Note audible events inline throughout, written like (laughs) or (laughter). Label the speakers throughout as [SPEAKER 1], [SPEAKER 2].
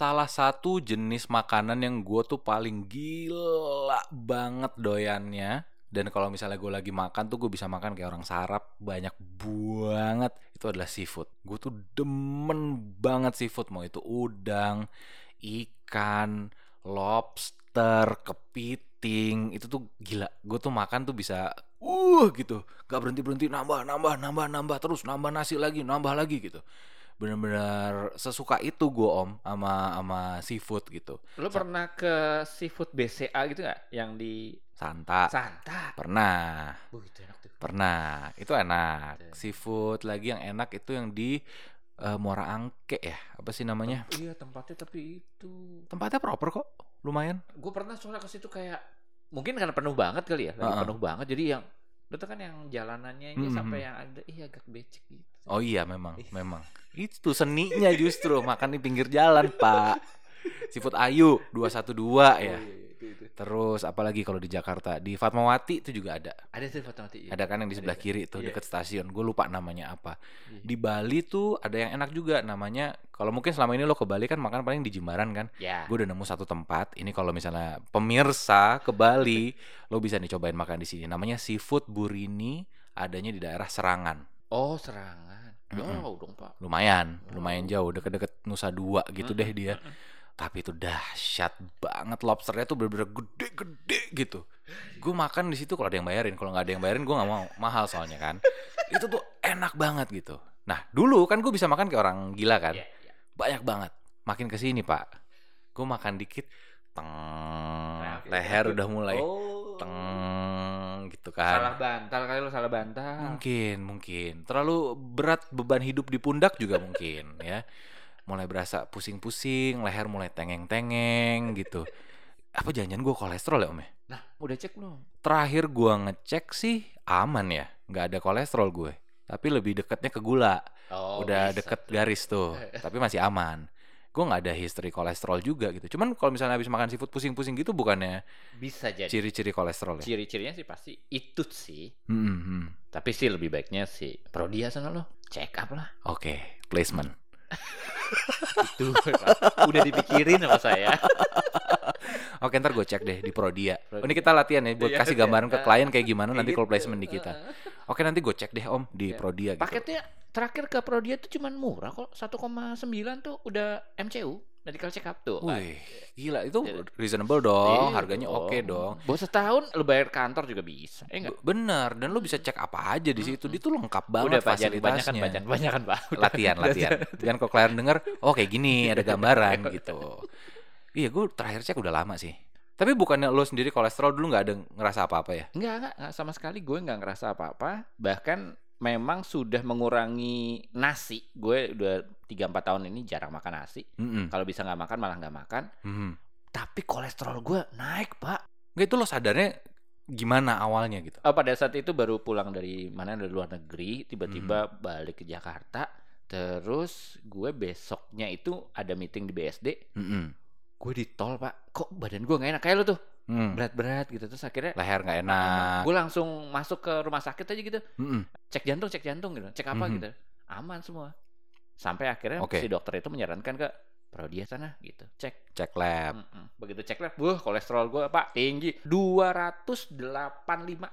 [SPEAKER 1] salah satu jenis makanan yang gue tuh paling gila banget doyannya. Dan kalau misalnya gue lagi makan tuh gue bisa makan kayak orang sarap banyak banget. Itu adalah seafood. Gue tuh demen banget seafood. Mau itu udang, ikan, lobster, kepiting. Itu tuh gila. Gue tuh makan tuh bisa uh gitu. Gak berhenti-berhenti nambah, nambah, nambah, nambah. Terus nambah nasi lagi, nambah lagi gitu bener-bener sesuka itu gue om sama sama seafood gitu.
[SPEAKER 2] Lo pernah ke seafood BCA gitu nggak? Yang di
[SPEAKER 1] Santa.
[SPEAKER 2] Santa.
[SPEAKER 1] Pernah.
[SPEAKER 2] Oh, itu enak tuh.
[SPEAKER 1] Pernah. Itu enak. Seafood lagi yang enak itu yang di eh, Muara Angke ya. Apa sih namanya?
[SPEAKER 2] Iya tempatnya tapi itu.
[SPEAKER 1] Tempatnya proper kok. Lumayan.
[SPEAKER 2] Gue pernah soalnya ke situ kayak mungkin karena penuh banget kali ya, lagi
[SPEAKER 1] Heeh.
[SPEAKER 2] penuh banget. Jadi yang itu kan yang jalanannya ini
[SPEAKER 1] Mhm.
[SPEAKER 2] sampai yang ada iya agak becek gitu.
[SPEAKER 1] Oh iya memang, memang. Itu seninya justru makan di pinggir jalan, Pak. Seafood Ayu 212 ya.
[SPEAKER 2] Oh, iya, iya, itu, itu.
[SPEAKER 1] Terus apalagi kalau di Jakarta, di Fatmawati itu juga ada.
[SPEAKER 2] Ada tuh foto mati.
[SPEAKER 1] Ada kan yang di sebelah
[SPEAKER 2] Ada,
[SPEAKER 1] kiri tuh
[SPEAKER 2] Iya.
[SPEAKER 1] deket stasiun. Gue lupa namanya apa.
[SPEAKER 2] Iya.
[SPEAKER 1] Di Bali tuh ada yang enak juga namanya. Kalau mungkin selama ini lo ke Bali kan makan paling di Jimbaran kan.
[SPEAKER 2] Ya.
[SPEAKER 1] Gue udah nemu satu tempat. Ini kalau misalnya pemirsa ke Bali, lo bisa nih cobain makan di sini. Namanya Seafood Burini. Adanya di daerah Serangan.
[SPEAKER 2] Oh serangan. Jauh dong pak.
[SPEAKER 1] Lumayan,
[SPEAKER 2] Oh.
[SPEAKER 1] lumayan jauh. Deket-deket Nusa Dua gitu deh dia. Tapi itu dahsyat banget lobsternya tuh bener-bener gede-gede gitu. Gue makan di situ kalau ada yang bayarin, kalau nggak ada yang bayarin gue nggak mau mahal soalnya kan. itu tuh enak banget gitu. Nah dulu kan gue bisa makan kayak orang gila kan,
[SPEAKER 2] Iya, iya.
[SPEAKER 1] banyak banget. Makin ke sini pak, gue makan dikit, teng,
[SPEAKER 2] Nah,
[SPEAKER 1] leher udah mulai
[SPEAKER 2] Oh.
[SPEAKER 1] teng gitu
[SPEAKER 2] Salah
[SPEAKER 1] kan.
[SPEAKER 2] bantal kali lo salah bantal.
[SPEAKER 1] Mungkin, mungkin. Terlalu berat beban hidup di pundak juga mungkin (laughs) ya. Mulai berasa pusing-pusing, leher mulai tengeng-tengeng gitu. Apa jangan-jangan gue kolesterol ya om ya?
[SPEAKER 2] Nah udah cek belum?
[SPEAKER 1] Terakhir gue ngecek sih aman ya, nggak ada kolesterol gue. Tapi lebih deketnya ke gula,
[SPEAKER 2] Oh,
[SPEAKER 1] udah
[SPEAKER 2] bisa
[SPEAKER 1] deket garis tuh. (laughs) Tapi masih aman. Gue nggak ada history kolesterol juga gitu. Cuman kalau misalnya habis makan seafood pusing-pusing gitu bukannya
[SPEAKER 2] Bisa jadi.
[SPEAKER 1] ciri-ciri kolesterol ya?
[SPEAKER 2] Ciri-cirinya sih pasti itu sih.
[SPEAKER 1] Hmm, hmm, hmm.
[SPEAKER 2] Tapi sih lebih baiknya sih Prodia sana lo check up lah.
[SPEAKER 1] Oke, placement. (laughs)
[SPEAKER 2] Itu udah dipikirin sama saya. (laughs)
[SPEAKER 1] Oke ntar gue cek deh di Prodia. Oh, ini
[SPEAKER 2] Prodia.
[SPEAKER 1] kita latihan ya buat
[SPEAKER 2] Iya,
[SPEAKER 1] kasih
[SPEAKER 2] iya.
[SPEAKER 1] gambaran ke klien kayak gimana nanti kalau
[SPEAKER 2] gitu.
[SPEAKER 1] placement di kita. Oke nanti gue cek deh om di
[SPEAKER 2] Iya.
[SPEAKER 1] Prodia gitu.
[SPEAKER 2] Paketnya terakhir ke Prodia tuh cuman murah kok 1,9 tuh udah MCU medical check up tuh.
[SPEAKER 1] Wih gila itu reasonable dong,
[SPEAKER 2] Iya
[SPEAKER 1] harganya oke dong.
[SPEAKER 2] Buat setahun lo bayar kantor juga bisa. Eh enggak?
[SPEAKER 1] Bener dan lo bisa cek apa aja di situ. Dia tuh lengkap banget
[SPEAKER 2] Udah Pak, jangan kebanyakan,
[SPEAKER 1] fasilitasnya.
[SPEAKER 2] banyakan, banyakan Pak. Udah.
[SPEAKER 1] Latihan, (laughs) latihan. Jangan kalau klien denger, oh kayak gini (laughs) ada gambaran gitu. Iya gue terakhir cek udah lama sih. Tapi bukannya lo sendiri kolesterol dulu nggak ada ngerasa apa-apa ya?
[SPEAKER 2] Enggak, enggak, enggak, sama sekali gue enggak ngerasa apa-apa. Bahkan memang sudah mengurangi nasi. Gue udah 3-4 tahun ini jarang makan nasi.
[SPEAKER 1] Mm-mm.
[SPEAKER 2] Kalau bisa nggak makan malah nggak makan.
[SPEAKER 1] Mhm.
[SPEAKER 2] Tapi kolesterol gue naik pak.
[SPEAKER 1] Nggak itu lo sadarnya gimana awalnya gitu?
[SPEAKER 2] Oh, pada saat itu baru pulang dari mana dari luar negeri. Tiba-tiba balik ke Jakarta. Terus gue besoknya itu ada meeting di BSD.
[SPEAKER 1] Mm-mm.
[SPEAKER 2] Gue di tol pak. Kok badan gue nggak enak kayak lu tuh.
[SPEAKER 1] Hmm.
[SPEAKER 2] Berat-berat gitu. Terus akhirnya
[SPEAKER 1] Leher nggak enak.
[SPEAKER 2] gue langsung masuk ke rumah sakit aja gitu.
[SPEAKER 1] Mm-mm.
[SPEAKER 2] cek jantung cek jantung gitu cek apa
[SPEAKER 1] Mhm.
[SPEAKER 2] gitu aman semua sampai akhirnya
[SPEAKER 1] Oke.
[SPEAKER 2] si dokter itu menyarankan ke Prodia sana gitu cek
[SPEAKER 1] Cek lab.
[SPEAKER 2] Mm-mm. begitu cek lab wah kolesterol gue pak tinggi 285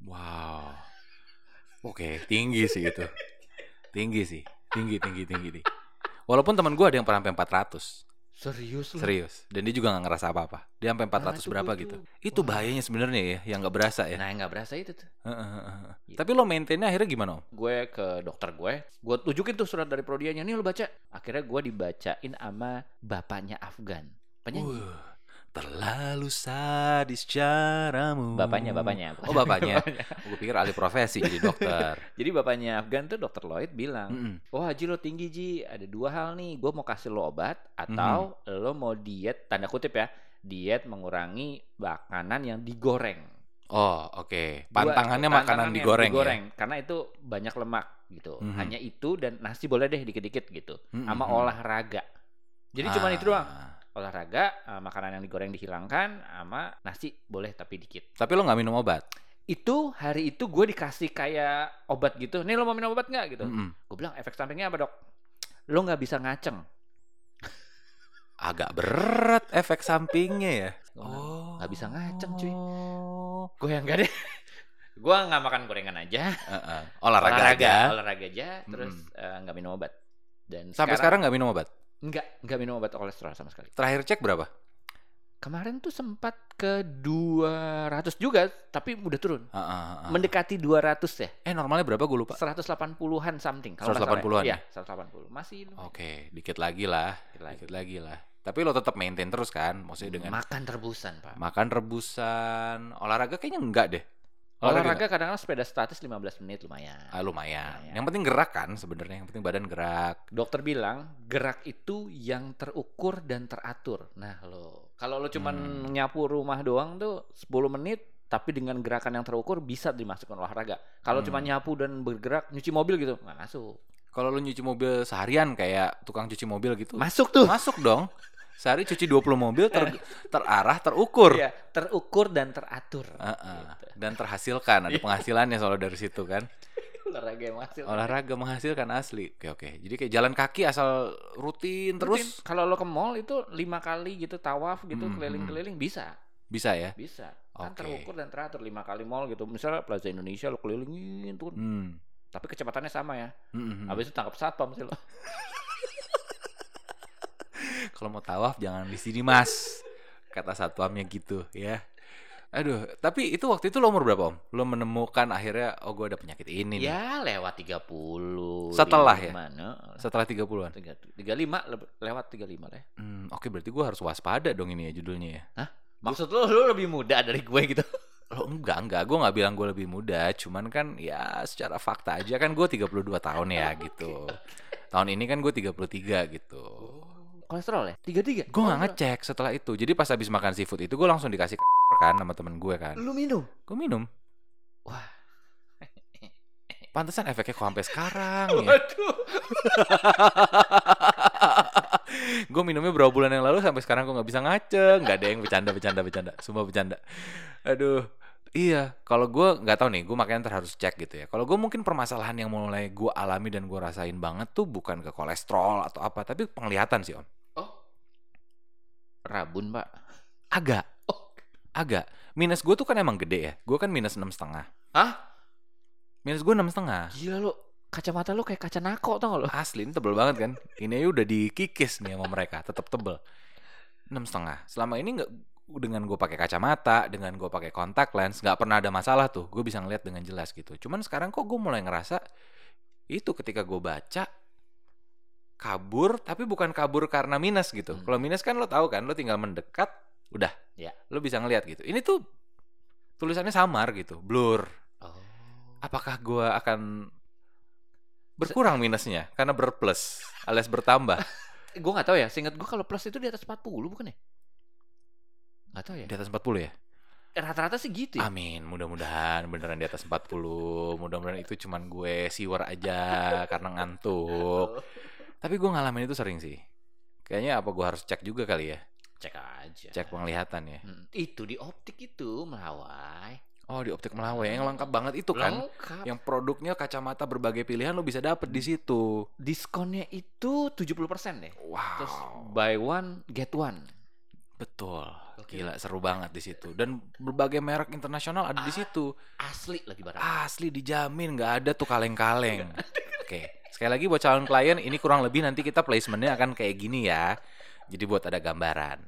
[SPEAKER 1] Wow. Oke, tinggi sih itu. (laughs) Tinggi sih. Tinggi, tinggi, tinggi. tinggi. Walaupun teman gue ada yang pernah sampai 400.
[SPEAKER 2] Serius lu
[SPEAKER 1] Serius. Dan dia juga nggak ngerasa apa-apa. Dia sampai 400
[SPEAKER 2] Nah, itu
[SPEAKER 1] berapa
[SPEAKER 2] gua
[SPEAKER 1] gitu. Itu
[SPEAKER 2] Wah.
[SPEAKER 1] bahayanya sebenarnya ya, yang nggak berasa ya.
[SPEAKER 2] nah nggak berasa itu tuh. Gitu.
[SPEAKER 1] Tapi lo maintainnya akhirnya gimana om?
[SPEAKER 2] gue ke dokter gue gue tunjukin tuh surat dari Prodianya nih lu baca akhirnya gue dibacain sama bapaknya Afgan penyanyi
[SPEAKER 1] Uh, terlalu sadis caramu.
[SPEAKER 2] bapaknya bapaknya (laughs)
[SPEAKER 1] Oh bapaknya. gue pikir alih profesi jadi dokter. (laughs)
[SPEAKER 2] jadi bapaknya Afgan tuh dokter Lloyd bilang
[SPEAKER 1] Mm-mm.
[SPEAKER 2] Oh Haji lo tinggi Ji Ada dua hal nih Gue mau kasih lo obat Atau
[SPEAKER 1] Mhm.
[SPEAKER 2] lo mau diet Tanda kutip ya Diet mengurangi makanan yang digoreng
[SPEAKER 1] Oh oke.
[SPEAKER 2] Dua-
[SPEAKER 1] Pantangannya makanan
[SPEAKER 2] pantangannya
[SPEAKER 1] digoreng, ya.
[SPEAKER 2] Karena itu banyak lemak gitu
[SPEAKER 1] Mhm.
[SPEAKER 2] Hanya itu dan nasi boleh deh dikit-dikit gitu
[SPEAKER 1] Mhm.
[SPEAKER 2] Sama olahraga Jadi cuma itu doang
[SPEAKER 1] Ah.
[SPEAKER 2] Olahraga eh, Makanan yang digoreng dihilangkan Sama nasi boleh tapi dikit
[SPEAKER 1] Tapi lo nggak minum obat?
[SPEAKER 2] Itu hari itu gue dikasih kayak obat gitu Nih lo mau minum obat nggak gitu
[SPEAKER 1] Mm-mm.
[SPEAKER 2] Gue bilang efek sampingnya apa dok? Lo nggak bisa ngaceng
[SPEAKER 1] agak berat efek sampingnya ya. Oh.
[SPEAKER 2] nggak bisa ngaceng, cuy. Gue yang enggak deh. (laughs) gue nggak makan gorengan aja.
[SPEAKER 1] Heeh. Olahraga, aja.
[SPEAKER 2] olahraga aja, terus eh, nggak minum obat. Dan
[SPEAKER 1] Sampai sekarang nggak minum obat.
[SPEAKER 2] Nggak nggak minum obat kolesterol sama sekali.
[SPEAKER 1] Terakhir cek berapa?
[SPEAKER 2] Kemarin tuh sempat ke 200 juga, tapi udah turun.
[SPEAKER 1] Heeh, heeh.
[SPEAKER 2] Mendekati 200 ya.
[SPEAKER 1] Eh normalnya berapa gue lupa.
[SPEAKER 2] 180-an something. kalau nggak salah
[SPEAKER 1] 180-an
[SPEAKER 2] ya.
[SPEAKER 1] ya?
[SPEAKER 2] Iya, 180. Masih.
[SPEAKER 1] Oke, dikit lagi lah.
[SPEAKER 2] Dikit lagi.
[SPEAKER 1] Dikit lagi lah. Tapi lo tetap maintain terus kan? Maksudnya dengan
[SPEAKER 2] Makan terebusan, Pak.
[SPEAKER 1] makan rebusan, olahraga kayaknya enggak deh.
[SPEAKER 2] Olahraga kadang-kadang sepeda statis 15 menit lumayan.
[SPEAKER 1] Ah, lumayan.
[SPEAKER 2] Lumayan.
[SPEAKER 1] Yang penting gerak kan sebenarnya. Yang penting badan gerak.
[SPEAKER 2] Dokter bilang gerak itu yang terukur dan teratur. Nah, lo kalau lo cuman
[SPEAKER 1] Hmm.
[SPEAKER 2] nyapu rumah doang tuh 10 menit tapi dengan gerakan yang terukur bisa dimasukkan olahraga. Kalau
[SPEAKER 1] Hmm.
[SPEAKER 2] cuma nyapu dan bergerak nyuci mobil gitu nggak masuk.
[SPEAKER 1] Kalau lo nyuci mobil seharian kayak tukang cuci mobil gitu,
[SPEAKER 2] Masuk tuh.
[SPEAKER 1] masuk dong. (laughs) Sehari cuci 20 mobil ter- terarah, terukur.
[SPEAKER 2] Iya, terukur dan teratur.
[SPEAKER 1] Heeh.
[SPEAKER 2] Gitu.
[SPEAKER 1] Dan terhasilkan, ada penghasilannya soalnya dari situ kan. (laughs)
[SPEAKER 2] Olahraga yang hasil.
[SPEAKER 1] Olahraga menghasilkan asli. Oke oke. Jadi kayak jalan kaki asal rutin terus
[SPEAKER 2] Rutin. kalau lo ke mall itu lima kali gitu tawaf gitu
[SPEAKER 1] Hmm,
[SPEAKER 2] keliling-keliling bisa
[SPEAKER 1] bisa ya.
[SPEAKER 2] bisa kan
[SPEAKER 1] Oke.
[SPEAKER 2] terukur dan teratur lima kali mall gitu misalnya Plaza Indonesia lo kelilingin tuh
[SPEAKER 1] Hmm.
[SPEAKER 2] tapi kecepatannya sama ya
[SPEAKER 1] Hmm, hmm.
[SPEAKER 2] habis itu tangkap satpam sih lo (laughs)
[SPEAKER 1] Kalau mau tawaf jangan di sini mas, kata satpamnya gitu ya. Aduh, tapi itu waktu itu lo umur berapa om? Lo menemukan akhirnya, oh gue ada penyakit ini nih.
[SPEAKER 2] ya lewat 30
[SPEAKER 1] Setelah ya?
[SPEAKER 2] mana
[SPEAKER 1] Setelah 30-an.
[SPEAKER 2] tiga tiga lima lewat tiga lima lah ya.
[SPEAKER 1] Hmm, Oke berarti gue harus waspada dong ini ya judulnya ya.
[SPEAKER 2] maksud lo lo lebih muda dari gue gitu
[SPEAKER 1] Lo (laughs) enggak, enggak. Gue nggak bilang gue lebih muda. Cuman kan ya secara fakta aja kan gue 32 tahun ya (laughs) gitu. Tahun ini kan gue 33 gitu.
[SPEAKER 2] Kolesterol ya tiga tiga
[SPEAKER 1] Gue nggak ngecek setelah itu. Jadi pas habis makan seafood itu gue langsung dikasih kan sama temen gue kan.
[SPEAKER 2] lu minum
[SPEAKER 1] Gue minum.
[SPEAKER 2] wah
[SPEAKER 1] Pantesan efeknya kok sampai sekarang ya.
[SPEAKER 2] waduh (laughs)
[SPEAKER 1] gue minumnya berapa bulan yang lalu sampai sekarang gue nggak bisa ngaceng. Nggak ada yang bercanda, bercanda, bercanda. Semua bercanda. Aduh. Iya, kalau gue nggak tahu nih, gue makanya ntar harus cek gitu ya. Kalau gue mungkin permasalahan yang mulai gue alami dan gue rasain banget tuh bukan ke kolesterol atau apa, tapi penglihatan sih om.
[SPEAKER 2] Rabun pak
[SPEAKER 1] Agak,
[SPEAKER 2] oh
[SPEAKER 1] agak. Minus gue tuh kan emang gede ya. Gue kan minus enam setengah.
[SPEAKER 2] Hah?
[SPEAKER 1] Minus gue enam setengah.
[SPEAKER 2] gila lo kacamata lo kayak kaca nako tau gak lo
[SPEAKER 1] Asli ini tebel banget kan. Ini aja udah dikikis nih sama mereka, tetap tebel. Enam setengah. Selama ini nggak dengan gue pakai kacamata, dengan gue pakai kontak lens, nggak pernah ada masalah tuh. Gue bisa ngeliat dengan jelas gitu. Cuman sekarang kok gue mulai ngerasa itu ketika gue baca kabur, tapi bukan kabur karena minus gitu.
[SPEAKER 2] Hmm.
[SPEAKER 1] Kalau minus kan lo tahu kan, lo tinggal mendekat, udah,
[SPEAKER 2] Ya.
[SPEAKER 1] lo bisa ngeliat gitu. Ini tuh tulisannya samar gitu, blur.
[SPEAKER 2] oh
[SPEAKER 1] Apakah gue akan berkurang minusnya karena berplus alias bertambah (laughs)
[SPEAKER 2] gue nggak tahu ya seingat gue kalau plus itu di atas 40 bukan ya nggak tahu ya
[SPEAKER 1] di atas 40 ya?
[SPEAKER 2] rata-rata sih gitu ya
[SPEAKER 1] Amin, mudah-mudahan beneran di atas 40. Mudah-mudahan itu cuman gue siwer aja (laughs) karena ngantuk. Tapi gue ngalamin itu sering sih. Kayaknya apa gue harus cek juga kali ya?
[SPEAKER 2] cek aja
[SPEAKER 1] Cek penglihatan ya.
[SPEAKER 2] Hmm, itu di optik itu melawai
[SPEAKER 1] Oh, di optik Melawai yang lengkap banget itu kan.
[SPEAKER 2] Lengkap.
[SPEAKER 1] Yang produknya kacamata berbagai pilihan lo bisa dapet di situ.
[SPEAKER 2] diskonnya itu 70% deh terus
[SPEAKER 1] Wow.
[SPEAKER 2] buy one get one
[SPEAKER 1] Betul.
[SPEAKER 2] Oke.
[SPEAKER 1] Gila seru banget di situ. Dan berbagai merek internasional ada di
[SPEAKER 2] Ah.
[SPEAKER 1] situ.
[SPEAKER 2] asli lagi barang
[SPEAKER 1] Asli dijamin nggak ada tuh kaleng-kaleng. Oke, sekali lagi buat calon klien ini kurang lebih nanti kita placementnya akan kayak gini ya. Jadi buat ada gambaran.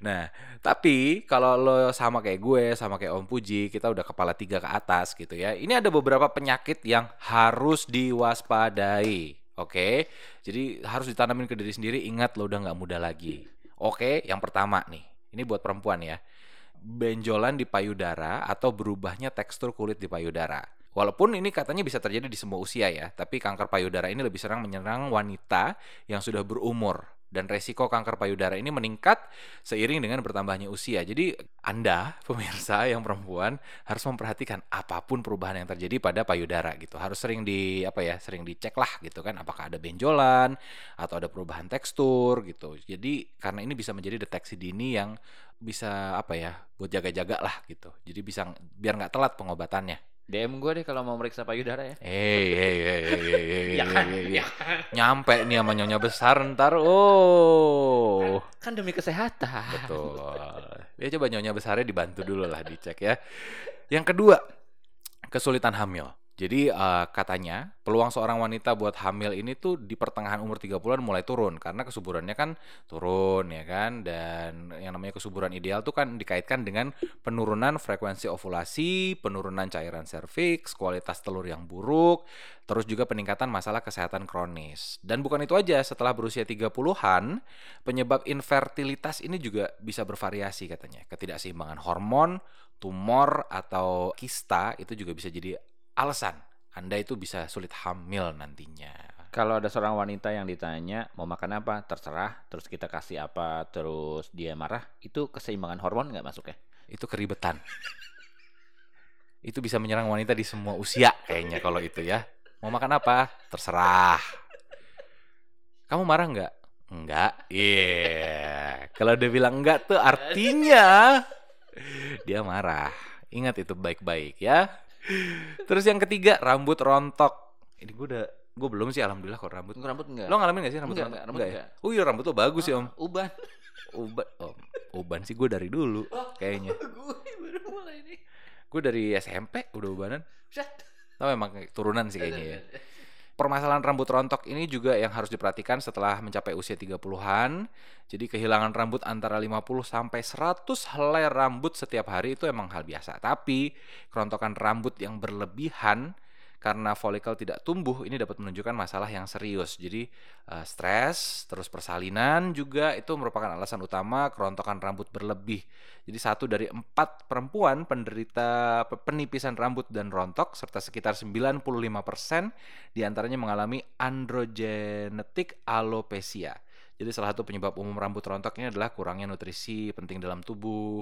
[SPEAKER 1] Nah, tapi kalau lo sama kayak gue, sama kayak Om Puji, kita udah kepala tiga ke atas gitu ya. Ini ada beberapa penyakit yang harus diwaspadai. Oke, jadi harus ditanamin ke diri sendiri. Ingat lo udah nggak muda lagi. Oke, yang pertama nih, ini buat perempuan ya benjolan di payudara atau berubahnya tekstur kulit di payudara. Walaupun ini katanya bisa terjadi di semua usia ya, tapi kanker payudara ini lebih sering menyerang wanita yang sudah berumur dan resiko kanker payudara ini meningkat seiring dengan bertambahnya usia. Jadi Anda (laughs) pemirsa yang perempuan harus memperhatikan apa pun perubahan yang terjadi pada payudara gitu. Harus sering di apa ya, sering dicek lah gitu kan apakah ada benjolan atau ada perubahan tekstur gitu. Jadi karena ini bisa menjadi deteksi dini yang bisa apa ya buat jaga-jaga lah gitu. Jadi bisa biar nggak telat pengobatannya.
[SPEAKER 2] DM gue deh kalau mau meriksa payudara ya
[SPEAKER 1] Hei, hei, hei, hei, hei, hei,
[SPEAKER 2] ya kan ya kan
[SPEAKER 1] Nyampe nih sama nyonya besar ntar. Oh.
[SPEAKER 2] Kan demi kesehatan.
[SPEAKER 1] Betul. Ya coba nyonya besarnya dibantu dulu lah dicek ya. Yang kedua, kesulitan hamil. Jadi uh, katanya peluang seorang wanita buat hamil ini tuh di pertengahan umur 30-an mulai turun karena kesuburannya kan turun ya kan dan yang namanya kesuburan ideal tuh kan dikaitkan dengan penurunan frekuensi ovulasi, penurunan cairan serviks, kualitas telur yang buruk, terus juga peningkatan masalah kesehatan kronis. Dan bukan itu aja, setelah berusia 30-an, penyebab infertilitas ini juga bisa bervariasi katanya. Ketidakseimbangan hormon, tumor atau kista itu juga bisa jadi alasan Anda itu bisa sulit hamil nantinya.
[SPEAKER 2] Kalau ada seorang wanita yang ditanya mau makan apa, terserah, terus kita kasih apa, terus dia marah, itu keseimbangan hormon nggak masuk ya?
[SPEAKER 1] Itu keribetan. (laughs) itu bisa menyerang wanita di semua usia kayaknya kalau itu ya. Mau makan apa? Terserah. Kamu marah nggak? Enggak. Iya. Yeah. Kalau dia bilang enggak tuh artinya dia marah. Ingat itu baik-baik ya. Terus yang ketiga rambut rontok. Ini gue udah gue belum sih alhamdulillah kalau rambut.
[SPEAKER 2] Rambut enggak.
[SPEAKER 1] Lo ngalamin gak sih rambut
[SPEAKER 2] Enggak,
[SPEAKER 1] rontok?
[SPEAKER 2] enggak, rambut
[SPEAKER 1] ya?
[SPEAKER 2] enggak.
[SPEAKER 1] Oh iya rambut lo bagus sih om.
[SPEAKER 2] Uban.
[SPEAKER 1] Uban, oh, uban sih gue dari dulu kayaknya. (laughs)
[SPEAKER 2] gue baru mulai nih.
[SPEAKER 1] Gue dari SMP udah ubanan. Tapi emang turunan sih kayaknya ya. Permasalahan rambut rontok ini juga yang harus diperhatikan setelah mencapai usia 30-an. Jadi kehilangan rambut antara 50 sampai 100 helai rambut setiap hari itu emang hal biasa. Tapi kerontokan rambut yang berlebihan karena folikel tidak tumbuh ini dapat menunjukkan masalah yang serius. Jadi uh, stres, terus persalinan juga itu merupakan alasan utama kerontokan rambut berlebih. Jadi satu dari empat perempuan penderita penipisan rambut dan rontok serta sekitar 95% di antaranya mengalami androgenetic alopecia. Jadi salah satu penyebab umum rambut rontok ini adalah kurangnya nutrisi penting dalam tubuh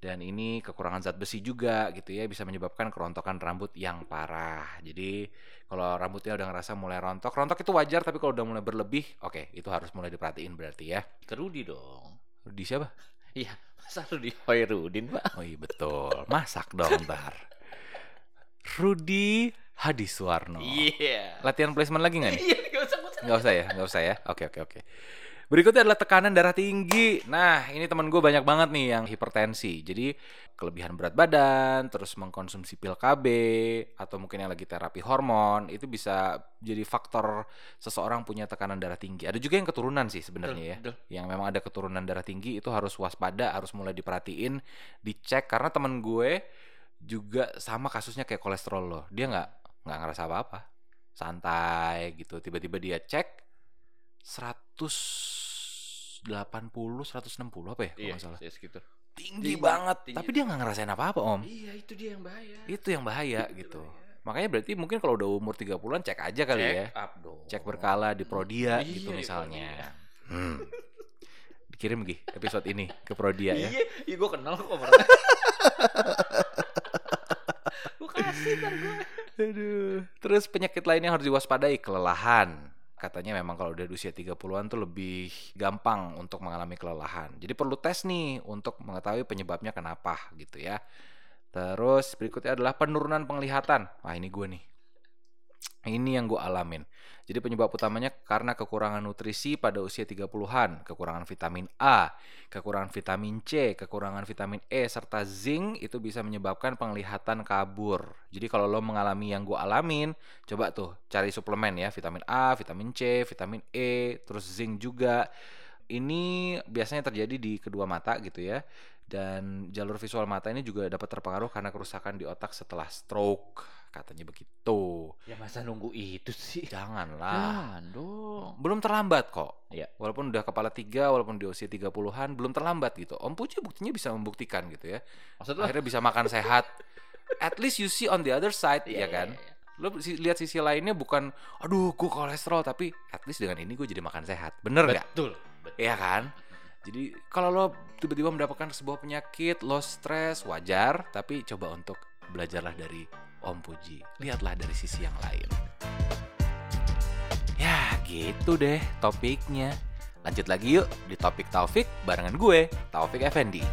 [SPEAKER 1] dan ini kekurangan zat besi juga gitu ya bisa menyebabkan kerontokan rambut yang parah. Jadi kalau rambutnya udah ngerasa mulai rontok, rontok itu wajar tapi kalau udah mulai berlebih, oke okay, itu harus mulai diperhatiin berarti ya.
[SPEAKER 2] Ke Rudi dong.
[SPEAKER 1] Rudi siapa?
[SPEAKER 2] Iya, masa Rudi Hoirudin pak?
[SPEAKER 1] Oh iya betul, masak dong ntar. Rudi Hadiswarno.
[SPEAKER 2] Iya. Yeah.
[SPEAKER 1] Latihan placement lagi nggak nih?
[SPEAKER 2] Iya, nggak usah,
[SPEAKER 1] Nggak usah ya, nggak usah ya. Oke oke oke. Berikutnya adalah tekanan darah tinggi. Nah, ini teman gue banyak banget nih yang hipertensi. Jadi kelebihan berat badan, terus mengkonsumsi pil KB, atau mungkin yang lagi terapi hormon, itu bisa jadi faktor seseorang punya tekanan darah tinggi. Ada juga yang keturunan sih sebenarnya ya.
[SPEAKER 2] Betul.
[SPEAKER 1] Yang memang ada keturunan darah tinggi itu harus waspada, harus mulai diperhatiin, dicek. Karena teman gue juga sama kasusnya kayak kolesterol loh. Dia nggak nggak ngerasa apa-apa, santai gitu. Tiba-tiba dia cek 180 160 apa ya kalau
[SPEAKER 2] Iya,
[SPEAKER 1] nggak salah
[SPEAKER 2] iya, segitu.
[SPEAKER 1] tinggi,
[SPEAKER 2] Tinggi,
[SPEAKER 1] banget
[SPEAKER 2] tinggi.
[SPEAKER 1] tapi dia nggak ngerasain apa-apa om
[SPEAKER 2] Iya, itu dia yang bahaya.
[SPEAKER 1] itu yang bahaya gitu makanya berarti mungkin kalau udah umur 30-an cek aja kali
[SPEAKER 2] Check
[SPEAKER 1] ya
[SPEAKER 2] up dong.
[SPEAKER 1] cek berkala di Prodia
[SPEAKER 2] Iya,
[SPEAKER 1] gitu
[SPEAKER 2] di
[SPEAKER 1] misalnya hmm. dikirim Gi episode ini ke Prodia ya
[SPEAKER 2] Iya, iya gue kenal kok orangnya. (laughs) gue kasih ntar gue.
[SPEAKER 1] Aduh. Terus penyakit lain yang harus diwaspadai kelelahan. Katanya memang kalau udah di usia 30-an tuh lebih gampang untuk mengalami kelelahan. Jadi perlu tes nih untuk mengetahui penyebabnya kenapa gitu ya. Terus berikutnya adalah penurunan penglihatan. Wah ini gue nih. Ini yang gue alamin. Jadi penyebab utamanya karena kekurangan nutrisi pada usia 30-an, kekurangan vitamin A, kekurangan vitamin C, kekurangan vitamin E serta zinc itu bisa menyebabkan penglihatan kabur. Jadi kalau lo mengalami yang gue alamin, coba tuh cari suplemen ya, vitamin A, vitamin C, vitamin E, terus zinc juga. Ini biasanya terjadi di kedua mata gitu ya. Dan jalur visual mata ini juga dapat terpengaruh karena kerusakan di otak setelah stroke. Katanya begitu.
[SPEAKER 2] Ya masa nunggu itu sih?
[SPEAKER 1] Janganlah.
[SPEAKER 2] Jangan dong.
[SPEAKER 1] Belum terlambat kok.
[SPEAKER 2] Iya.
[SPEAKER 1] Walaupun udah kepala tiga, walaupun di usia 30-an, belum terlambat gitu. Om Puji buktinya bisa membuktikan gitu ya.
[SPEAKER 2] Maksud lo?
[SPEAKER 1] Akhirnya bisa makan sehat. At least you see on the other side, ya
[SPEAKER 2] Iya,
[SPEAKER 1] kan?
[SPEAKER 2] iya, iya.
[SPEAKER 1] Lo lihat sisi lainnya bukan, aduh gue kolesterol, tapi at least dengan ini gue jadi makan sehat. Bener nggak?
[SPEAKER 2] Betul. Betul.
[SPEAKER 1] Iya kan? Jadi kalau lo tiba-tiba mendapatkan sebuah penyakit, lo stres, wajar. Tapi coba untuk belajarlah dari Om Puji. Lihatlah dari sisi yang lain. Ya gitu deh topiknya. Lanjut lagi yuk di topik Taufik barengan gue, Taufik Effendi.